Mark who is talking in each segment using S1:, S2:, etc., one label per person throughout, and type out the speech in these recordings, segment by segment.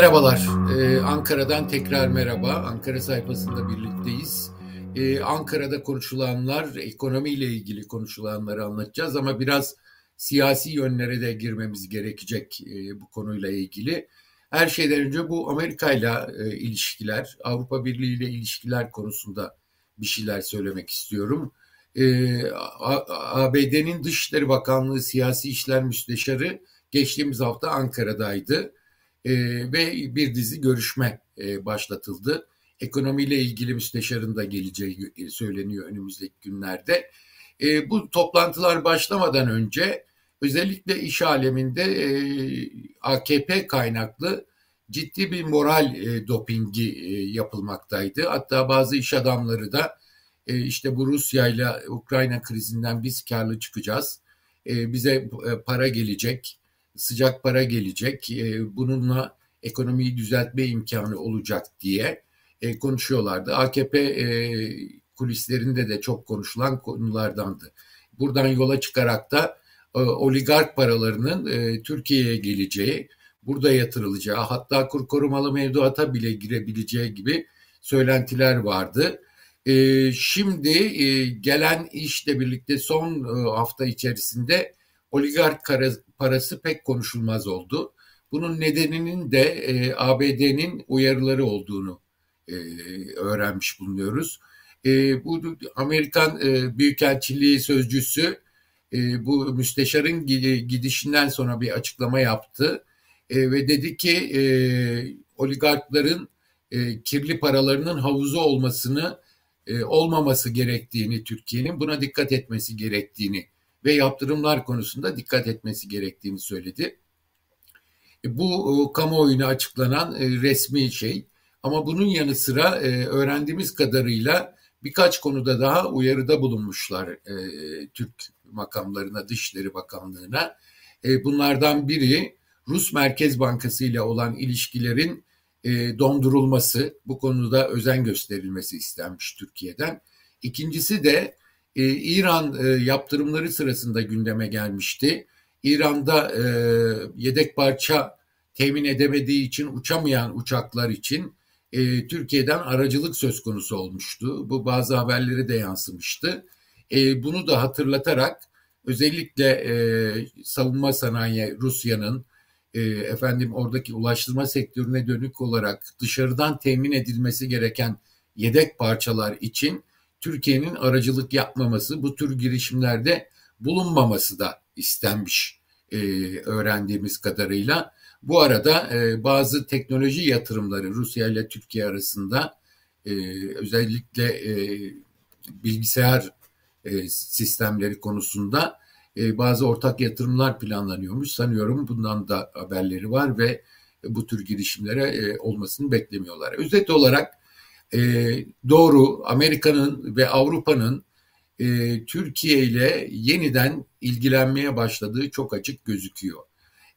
S1: Merhabalar, ee, Ankara'dan tekrar merhaba. Ankara sayfasında birlikteyiz. Ee, Ankara'da konuşulanlar, ekonomiyle ilgili konuşulanları anlatacağız ama biraz siyasi yönlere de girmemiz gerekecek e, bu konuyla ilgili. Her şeyden önce bu Amerika ile ilişkiler, Avrupa Birliği ile ilişkiler konusunda bir şeyler söylemek istiyorum. Ee, ABD'nin Dışişleri Bakanlığı Siyasi İşler Müsteşarı geçtiğimiz hafta Ankara'daydı e, ve bir dizi görüşme e, başlatıldı. Ekonomiyle ilgili müsteşarın da geleceği söyleniyor önümüzdeki günlerde. E, bu toplantılar başlamadan önce özellikle iş aleminde e, AKP kaynaklı ciddi bir moral e, dopingi e, yapılmaktaydı. Hatta bazı iş adamları da e, işte bu Rusya ile Ukrayna krizinden biz karlı çıkacağız. E, bize e, para gelecek, sıcak para gelecek. E, bununla ekonomiyi düzeltme imkanı olacak diye e, konuşuyorlardı. AKP e, kulislerinde de çok konuşulan konulardandı. Buradan yola çıkarak da oligark paralarının Türkiye'ye geleceği, burada yatırılacağı, hatta kur korumalı mevduata bile girebileceği gibi söylentiler vardı. Şimdi gelen işle birlikte son hafta içerisinde oligark parası pek konuşulmaz oldu. Bunun nedeninin de e, ABD'nin uyarıları olduğunu e, öğrenmiş bulunuyoruz. E, bu Amerikan e, Büyükelçiliği sözcüsü e, bu müsteşarın gidişinden sonra bir açıklama yaptı e, ve dedi ki e, oligarkların e, kirli paralarının havuzu olmasını e, olmaması gerektiğini Türkiye'nin buna dikkat etmesi gerektiğini ve yaptırımlar konusunda dikkat etmesi gerektiğini söyledi. E, bu e, kamuoyuna açıklanan e, resmi şey ama bunun yanı sıra öğrendiğimiz kadarıyla birkaç konuda daha uyarıda bulunmuşlar Türk makamlarına, Dışişleri Bakanlığı'na. Bunlardan biri Rus Merkez Bankası ile olan ilişkilerin dondurulması, bu konuda özen gösterilmesi istenmiş Türkiye'den. İkincisi de e, İran e, yaptırımları sırasında gündeme gelmişti. İran'da e, yedek parça temin edemediği için uçamayan uçaklar için e, Türkiye'den aracılık söz konusu olmuştu. Bu bazı haberleri de yansımıştı. E, bunu da hatırlatarak özellikle e, savunma sanayi Rusya'nın e, efendim oradaki ulaştırma sektörüne dönük olarak dışarıdan temin edilmesi gereken yedek parçalar için Türkiye'nin aracılık yapmaması, bu tür girişimlerde bulunmaması da istenmiş e, öğrendiğimiz kadarıyla. Bu arada e, bazı teknoloji yatırımları Rusya ile Türkiye arasında e, özellikle e, bilgisayar e, sistemleri konusunda e, bazı ortak yatırımlar planlanıyormuş. Sanıyorum bundan da haberleri var ve bu tür girişimlere e, olmasını beklemiyorlar. Özet olarak e, doğru Amerika'nın ve Avrupa'nın e, Türkiye ile yeniden ilgilenmeye başladığı çok açık gözüküyor.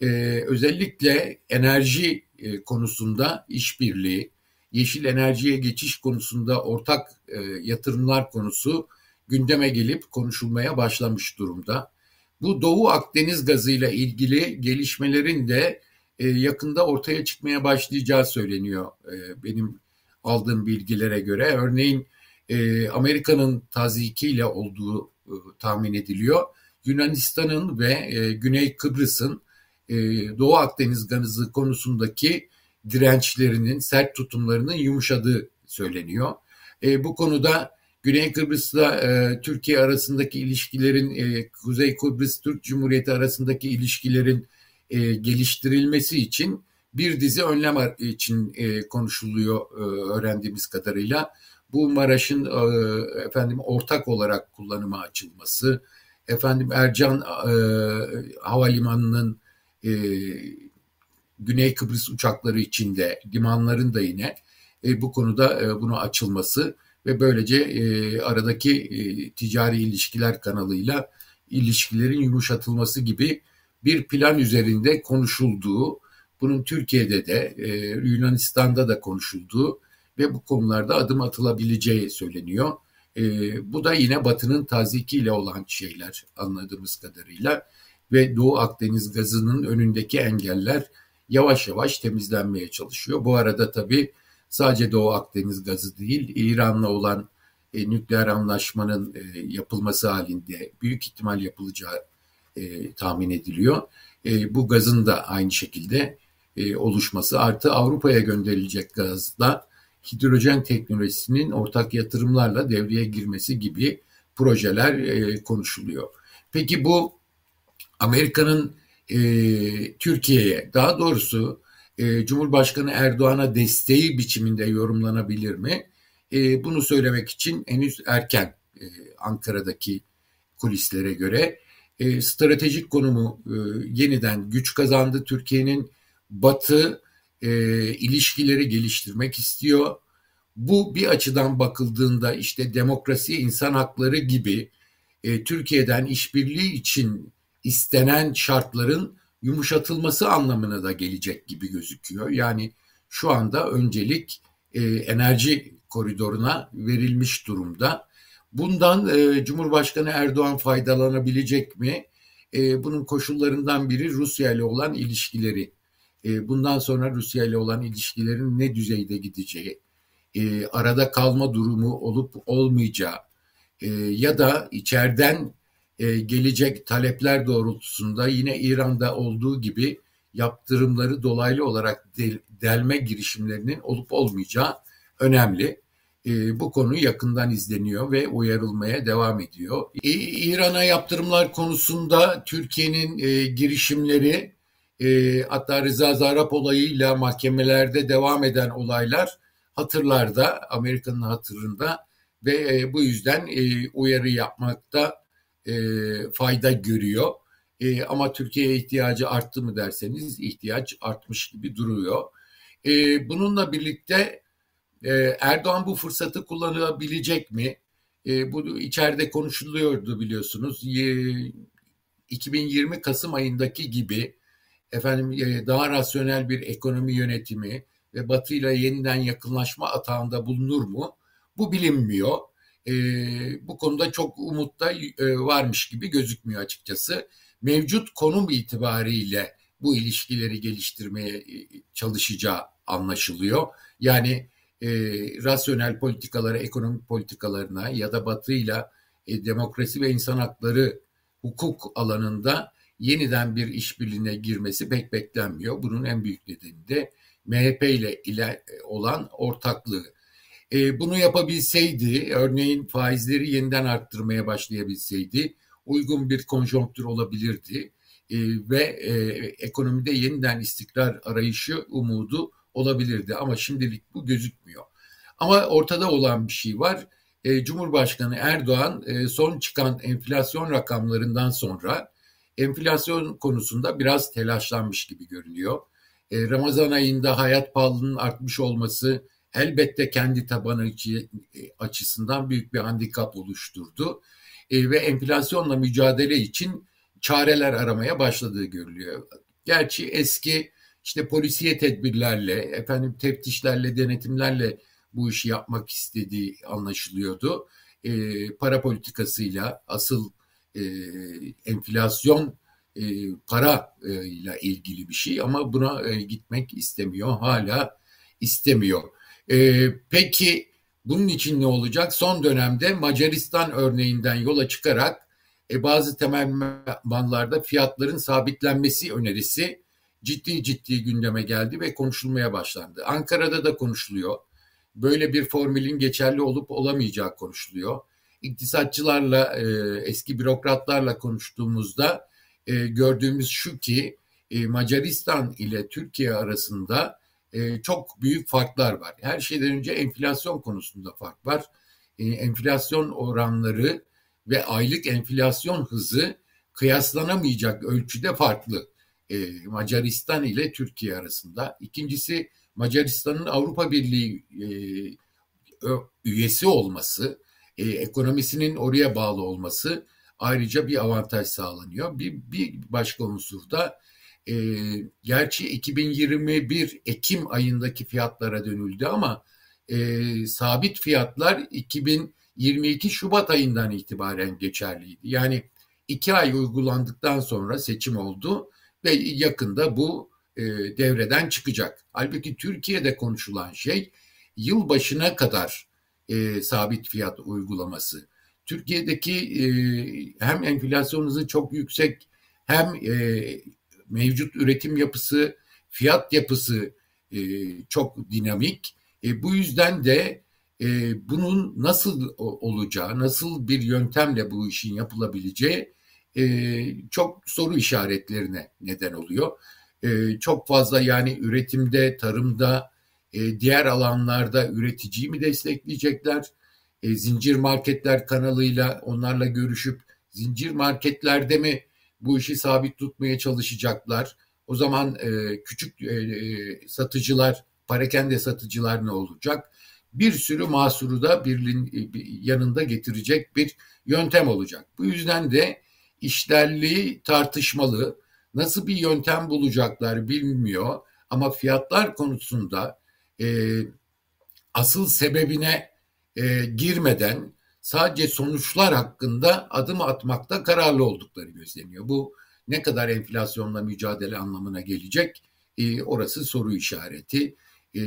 S1: E, özellikle enerji e, konusunda işbirliği, yeşil enerjiye geçiş konusunda ortak e, yatırımlar konusu gündeme gelip konuşulmaya başlamış durumda. Bu Doğu Akdeniz gazıyla ilgili gelişmelerin de e, yakında ortaya çıkmaya başlayacağı söyleniyor e, benim aldığım bilgilere göre. Örneğin e, Amerika'nın tazikiyle olduğu e, tahmin ediliyor. Yunanistan'ın ve e, Güney Kıbrıs'ın e, Doğu Akdeniz gazı konusundaki dirençlerinin, sert tutumlarının yumuşadığı söyleniyor. E, bu konuda Güney Kıbrıs'la e, Türkiye arasındaki ilişkilerin, e, Kuzey Kıbrıs Türk Cumhuriyeti arasındaki ilişkilerin e, geliştirilmesi için bir dizi önlem için e, konuşuluyor e, öğrendiğimiz kadarıyla. Bu Maraş'ın e, efendim ortak olarak kullanıma açılması, efendim Ercan e, Havalimanı'nın e, Güney Kıbrıs uçakları içinde limanların da yine e, bu konuda e, bunu açılması ve böylece e, aradaki e, ticari ilişkiler kanalıyla ilişkilerin yumuşatılması gibi bir plan üzerinde konuşulduğu, bunun Türkiye'de de e, Yunanistan'da da konuşulduğu ve bu konularda adım atılabileceği söyleniyor. E, bu da yine Batı'nın tazikiyle olan şeyler anladığımız kadarıyla ve Doğu Akdeniz gazının önündeki engeller yavaş yavaş temizlenmeye çalışıyor. Bu arada tabii sadece Doğu Akdeniz gazı değil, İran'la olan e, nükleer anlaşmanın e, yapılması halinde büyük ihtimal yapılacağı e, tahmin ediliyor. E, bu gazın da aynı şekilde e, oluşması artı Avrupa'ya gönderilecek gazla hidrojen teknolojisinin ortak yatırımlarla devreye girmesi gibi projeler e, konuşuluyor. Peki bu Amerika'nın e, Türkiye'ye daha doğrusu Cumhurbaşkanı Erdoğan'a desteği biçiminde yorumlanabilir mi? Bunu söylemek için henüz erken Ankara'daki kulislere göre stratejik konumu yeniden güç kazandı. Türkiye'nin Batı e, ilişkileri geliştirmek istiyor. Bu bir açıdan bakıldığında işte demokrasi, insan hakları gibi e, Türkiye'den işbirliği için istenen şartların yumuşatılması anlamına da gelecek gibi gözüküyor. Yani şu anda öncelik e, enerji koridoruna verilmiş durumda. Bundan e, Cumhurbaşkanı Erdoğan faydalanabilecek mi? E, bunun koşullarından biri Rusya ile olan ilişkileri. E, bundan sonra Rusya ile olan ilişkilerin ne düzeyde gideceği, e, arada kalma durumu olup olmayacağı e, ya da içeriden gelecek talepler doğrultusunda yine İran'da olduğu gibi yaptırımları dolaylı olarak del, delme girişimlerinin olup olmayacağı önemli. Bu konu yakından izleniyor ve uyarılmaya devam ediyor. İran'a yaptırımlar konusunda Türkiye'nin girişimleri e, hatta Rıza Zarrab olayıyla mahkemelerde devam eden olaylar hatırlarda, Amerika'nın hatırında ve e, bu yüzden e, uyarı yapmakta e, fayda görüyor. E, ama Türkiye'ye ihtiyacı arttı mı derseniz ihtiyaç artmış gibi duruyor. E, bununla birlikte e, Erdoğan bu fırsatı kullanabilecek mi? E, bu içeride konuşuluyordu biliyorsunuz. E, 2020 Kasım ayındaki gibi efendim e, daha rasyonel bir ekonomi yönetimi ve Batı ile yeniden yakınlaşma atağında bulunur mu? Bu bilinmiyor. E, bu konuda çok umut da e, varmış gibi gözükmüyor açıkçası. Mevcut konum itibariyle bu ilişkileri geliştirmeye e, çalışacağı anlaşılıyor. Yani e, rasyonel politikalara, ekonomik politikalarına ya da batıyla e, demokrasi ve insan hakları hukuk alanında yeniden bir işbirliğine girmesi pek beklenmiyor. Bunun en büyük nedeni de MHP ile, ile olan ortaklığı. E, bunu yapabilseydi, örneğin faizleri yeniden arttırmaya başlayabilseydi, uygun bir konjonktür olabilirdi e, ve e, ekonomide yeniden istikrar arayışı umudu olabilirdi. Ama şimdilik bu gözükmüyor. Ama ortada olan bir şey var. E, Cumhurbaşkanı Erdoğan e, son çıkan enflasyon rakamlarından sonra enflasyon konusunda biraz telaşlanmış gibi görünüyor. E, Ramazan ayında hayat pahalılığının artmış olması elbette kendi tabanı e, açısından büyük bir handikap oluşturdu. E, ve enflasyonla mücadele için çareler aramaya başladığı görülüyor. Gerçi eski işte polisiye tedbirlerle, efendim teftişlerle, denetimlerle bu işi yapmak istediği anlaşılıyordu. E, para politikasıyla asıl e, enflasyon e, para e, ile ilgili bir şey ama buna e, gitmek istemiyor. Hala istemiyor. E, peki bunun için ne olacak? Son dönemde Macaristan örneğinden yola çıkarak e, bazı temel banlarda fiyatların sabitlenmesi önerisi ciddi ciddi gündeme geldi ve konuşulmaya başlandı. Ankara'da da konuşuluyor. Böyle bir formülün geçerli olup olamayacağı konuşuluyor. İktisatçılarla, e, eski bürokratlarla konuştuğumuzda e, gördüğümüz şu ki e, Macaristan ile Türkiye arasında e, çok büyük farklar var. Her şeyden önce enflasyon konusunda fark var. E, enflasyon oranları ve aylık enflasyon hızı kıyaslanamayacak ölçüde farklı. E, Macaristan ile Türkiye arasında. İkincisi Macaristan'ın Avrupa Birliği e, üyesi olması, e, ekonomisinin oraya bağlı olması ayrıca bir avantaj sağlanıyor. Bir, bir başka unsur da e, gerçi 2021 Ekim ayındaki fiyatlara dönüldü ama e, sabit fiyatlar 2022 Şubat ayından itibaren geçerliydi. Yani iki ay uygulandıktan sonra seçim oldu ve yakında bu e, devreden çıkacak. Halbuki Türkiye'de konuşulan şey yıl başına kadar e, sabit fiyat uygulaması. Türkiye'deki e, hem enflasyon hızı çok yüksek hem e, mevcut üretim yapısı, fiyat yapısı e, çok dinamik. E, bu yüzden de e, bunun nasıl olacağı, nasıl bir yöntemle bu işin yapılabileceği e, çok soru işaretlerine neden oluyor. E, çok fazla yani üretimde, tarımda, e, diğer alanlarda üreticiyi mi destekleyecekler? E, zincir marketler kanalıyla onlarla görüşüp zincir marketlerde mi bu işi sabit tutmaya çalışacaklar? O zaman e, küçük e, e satıcılar, parakende satıcılar ne olacak? Bir sürü mahsuru da birliğin e, yanında getirecek bir yöntem olacak. Bu yüzden de işlerliği tartışmalı. Nasıl bir yöntem bulacaklar bilmiyor ama fiyatlar konusunda e, asıl sebebine e, girmeden sadece sonuçlar hakkında adım atmakta kararlı oldukları gözleniyor. Bu ne kadar enflasyonla mücadele anlamına gelecek e, orası soru işareti. E,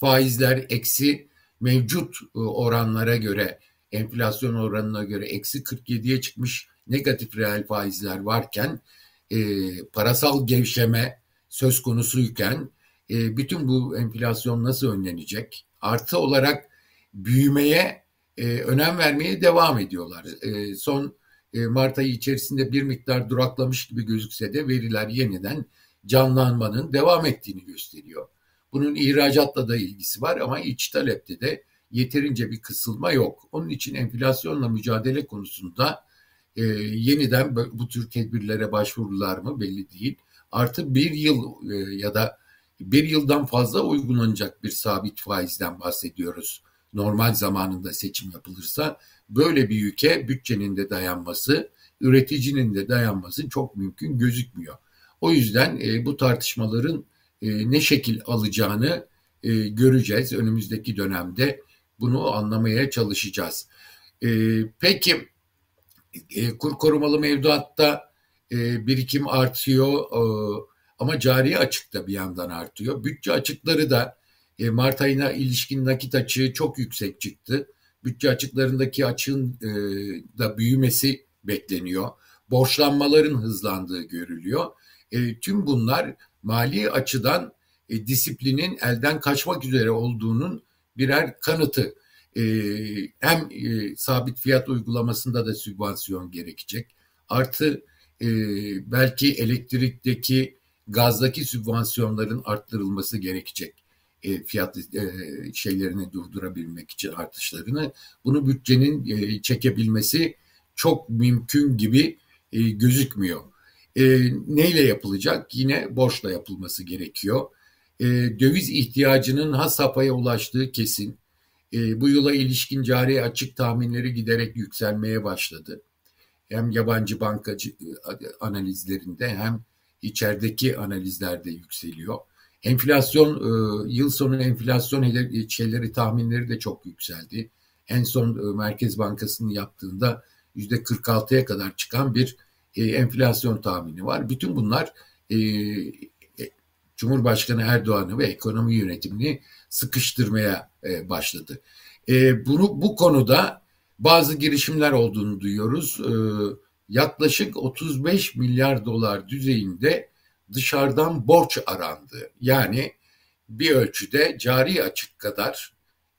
S1: faizler eksi mevcut e, oranlara göre enflasyon oranına göre eksi 47'ye çıkmış negatif reel faizler varken e, parasal gevşeme söz konusuyken e, bütün bu enflasyon nasıl önlenecek? Artı olarak büyümeye e, önem vermeye devam ediyorlar. E, son e, Mart ayı içerisinde bir miktar duraklamış gibi gözükse de veriler yeniden canlanmanın devam ettiğini gösteriyor. Bunun ihracatla da ilgisi var ama iç talepte de yeterince bir kısılma yok. Onun için enflasyonla mücadele konusunda e, yeniden bu tür tedbirlere başvururlar mı belli değil. Artı bir yıl e, ya da bir yıldan fazla uygulanacak bir sabit faizden bahsediyoruz. Normal zamanında seçim yapılırsa böyle bir ülke bütçenin de dayanması, üreticinin de dayanması çok mümkün gözükmüyor. O yüzden e, bu tartışmaların e, ne şekil alacağını e, göreceğiz. Önümüzdeki dönemde bunu anlamaya çalışacağız. E, peki e, kur korumalı mevduatta e, birikim artıyor e, ama cari açık da bir yandan artıyor. Bütçe açıkları da e, Mart ayına ilişkin nakit açığı çok yüksek çıktı. Bütçe açıklarındaki açığın e, da büyümesi bekleniyor. Borçlanmaların hızlandığı görülüyor. E, tüm bunlar mali açıdan disiplinin elden kaçmak üzere olduğunun birer kanıtı. Hem sabit fiyat uygulamasında da sübvansiyon gerekecek. Artı belki elektrikteki gazdaki sübvansiyonların arttırılması gerekecek e, fiyat e, şeylerini durdurabilmek için artışlarını. Bunu bütçenin e, çekebilmesi çok mümkün gibi e, gözükmüyor. E, neyle yapılacak? Yine borçla yapılması gerekiyor. E, döviz ihtiyacının has safhaya ulaştığı kesin. E, bu yıla ilişkin cari açık tahminleri giderek yükselmeye başladı. Hem yabancı bankacı e, analizlerinde hem içerideki analizlerde yükseliyor. Enflasyon e, yıl sonu enflasyon şeyleri tahminleri de çok yükseldi. En son e, Merkez Bankası'nın yaptığında yüzde 46'ya kadar çıkan bir enflasyon tahmini var. Bütün bunlar Cumhurbaşkanı Erdoğan'ı ve ekonomi yönetimini sıkıştırmaya başladı. Bunu bu konuda bazı girişimler olduğunu duyuyoruz yaklaşık 35 milyar dolar düzeyinde dışarıdan borç arandı. Yani bir ölçüde cari açık kadar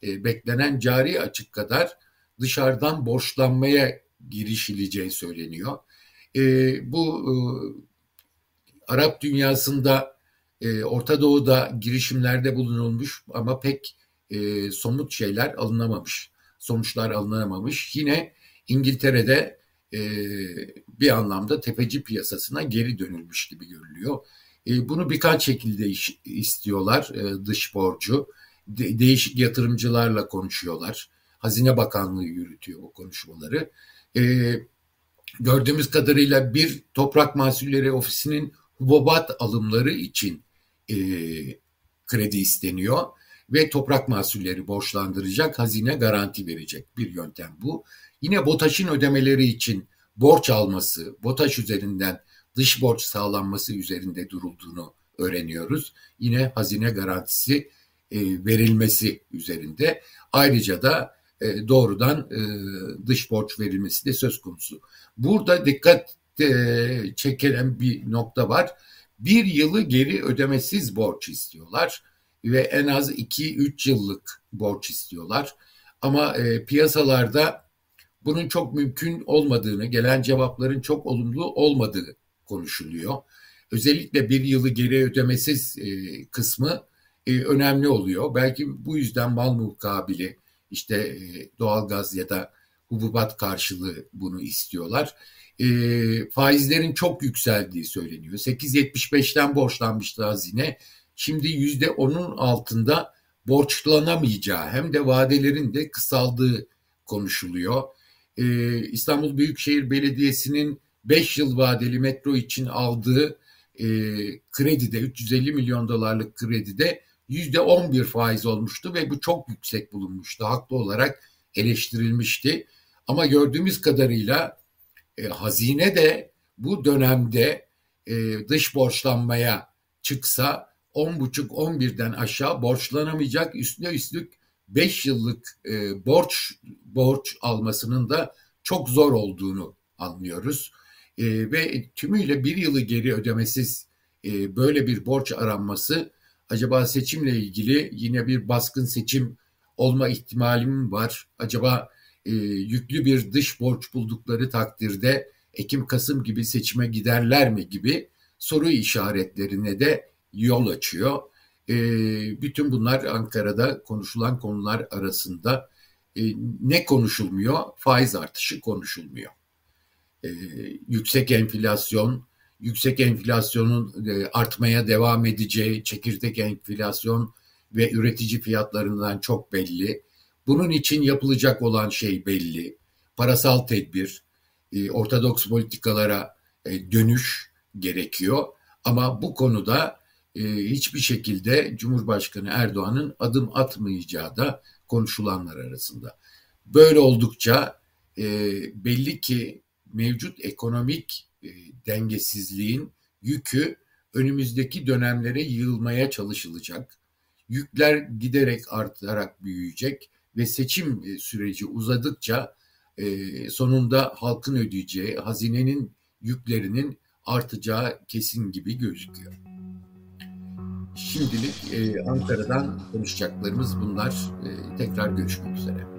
S1: e, beklenen cari açık kadar dışarıdan borçlanmaya girişileceği söyleniyor. E, bu e, Arap dünyasında e, Orta Doğu'da girişimlerde bulunulmuş ama pek e, somut şeyler alınamamış, sonuçlar alınamamış. Yine İngiltere'de e, bir anlamda tefeci piyasasına geri dönülmüş gibi görülüyor. E, bunu birkaç şekilde istiyorlar e, dış borcu. De, değişik yatırımcılarla konuşuyorlar. Hazine Bakanlığı yürütüyor bu konuşmaları. Gördüğümüz kadarıyla bir toprak mahsulleri ofisinin hububat alımları için kredi isteniyor ve toprak mahsulleri borçlandıracak, hazine garanti verecek bir yöntem bu. Yine BOTAŞ'ın ödemeleri için borç alması, BOTAŞ üzerinden dış borç sağlanması üzerinde durulduğunu öğreniyoruz. Yine hazine garantisi e, verilmesi üzerinde. Ayrıca da e, doğrudan e, dış borç verilmesi de söz konusu. Burada dikkat çekilen bir nokta var. Bir yılı geri ödemesiz borç istiyorlar ve en az 2-3 yıllık borç istiyorlar. Ama e, piyasalarda bunun çok mümkün olmadığını, gelen cevapların çok olumlu olmadığı konuşuluyor. Özellikle bir yılı geri ödemesiz e, kısmı e, önemli oluyor. Belki bu yüzden mal mukabili, işte e, doğalgaz ya da hububat karşılığı bunu istiyorlar. E, faizlerin çok yükseldiği söyleniyor. 8.75'ten borçlanmıştı hazine. Şimdi %10'un altında borçlanamayacağı hem de vadelerin de kısaldığı konuşuluyor. Ee, İstanbul Büyükşehir Belediyesi'nin 5 yıl vadeli metro için aldığı e, kredide 350 milyon dolarlık kredide yüzde 11 faiz olmuştu ve bu çok yüksek bulunmuştu. Haklı olarak eleştirilmişti. Ama gördüğümüz kadarıyla e, hazine de bu dönemde e, dış borçlanmaya çıksa 10,5-11'den aşağı borçlanamayacak üstüne üstlük 5 yıllık e, borç borç almasının da çok zor olduğunu anlıyoruz. E, ve tümüyle bir yılı geri ödemesiz e, böyle bir borç aranması acaba seçimle ilgili yine bir baskın seçim olma ihtimalim var. Acaba e, yüklü bir dış borç buldukları takdirde Ekim-Kasım gibi seçime giderler mi gibi soru işaretlerine de yol açıyor. E, bütün bunlar Ankara'da konuşulan konular arasında e, ne konuşulmuyor? Faiz artışı konuşulmuyor. E, yüksek enflasyon, yüksek enflasyonun e, artmaya devam edeceği, çekirdek enflasyon ve üretici fiyatlarından çok belli. Bunun için yapılacak olan şey belli. Parasal tedbir, e, ortodoks politikalara e, dönüş gerekiyor. Ama bu konuda hiçbir şekilde Cumhurbaşkanı Erdoğan'ın adım atmayacağı da konuşulanlar arasında. Böyle oldukça e, belli ki mevcut ekonomik e, dengesizliğin yükü önümüzdeki dönemlere yığılmaya çalışılacak. Yükler giderek artarak büyüyecek ve seçim e, süreci uzadıkça e, sonunda halkın ödeyeceği hazinenin yüklerinin artacağı kesin gibi gözüküyor. Şimdilik Ankara'dan konuşacaklarımız bunlar. Tekrar görüşmek üzere.